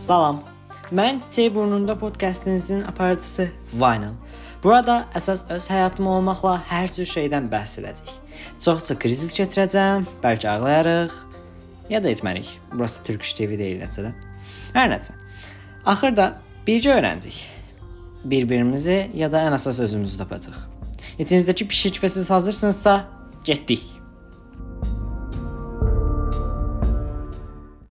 Salam. Mən Çiçək Burnunda podkastınızın aparıcısı Vinyl. Burada əsas öz həyatım olmaqla hər cür şeydən bəhs edəcəyik. Çox-çox krizis keçirəcəm, bəlkə ağlayarıq, ya da etmərik. Burası Türk İş TV deyil nəticədə. Hər nəsə. Axırda bircə öyrənəcəyik. Bir-birimizi ya da ən əsas özümüzü tapacağıq. İçinizdəki pişik və siz hazırsınızsa, getdik.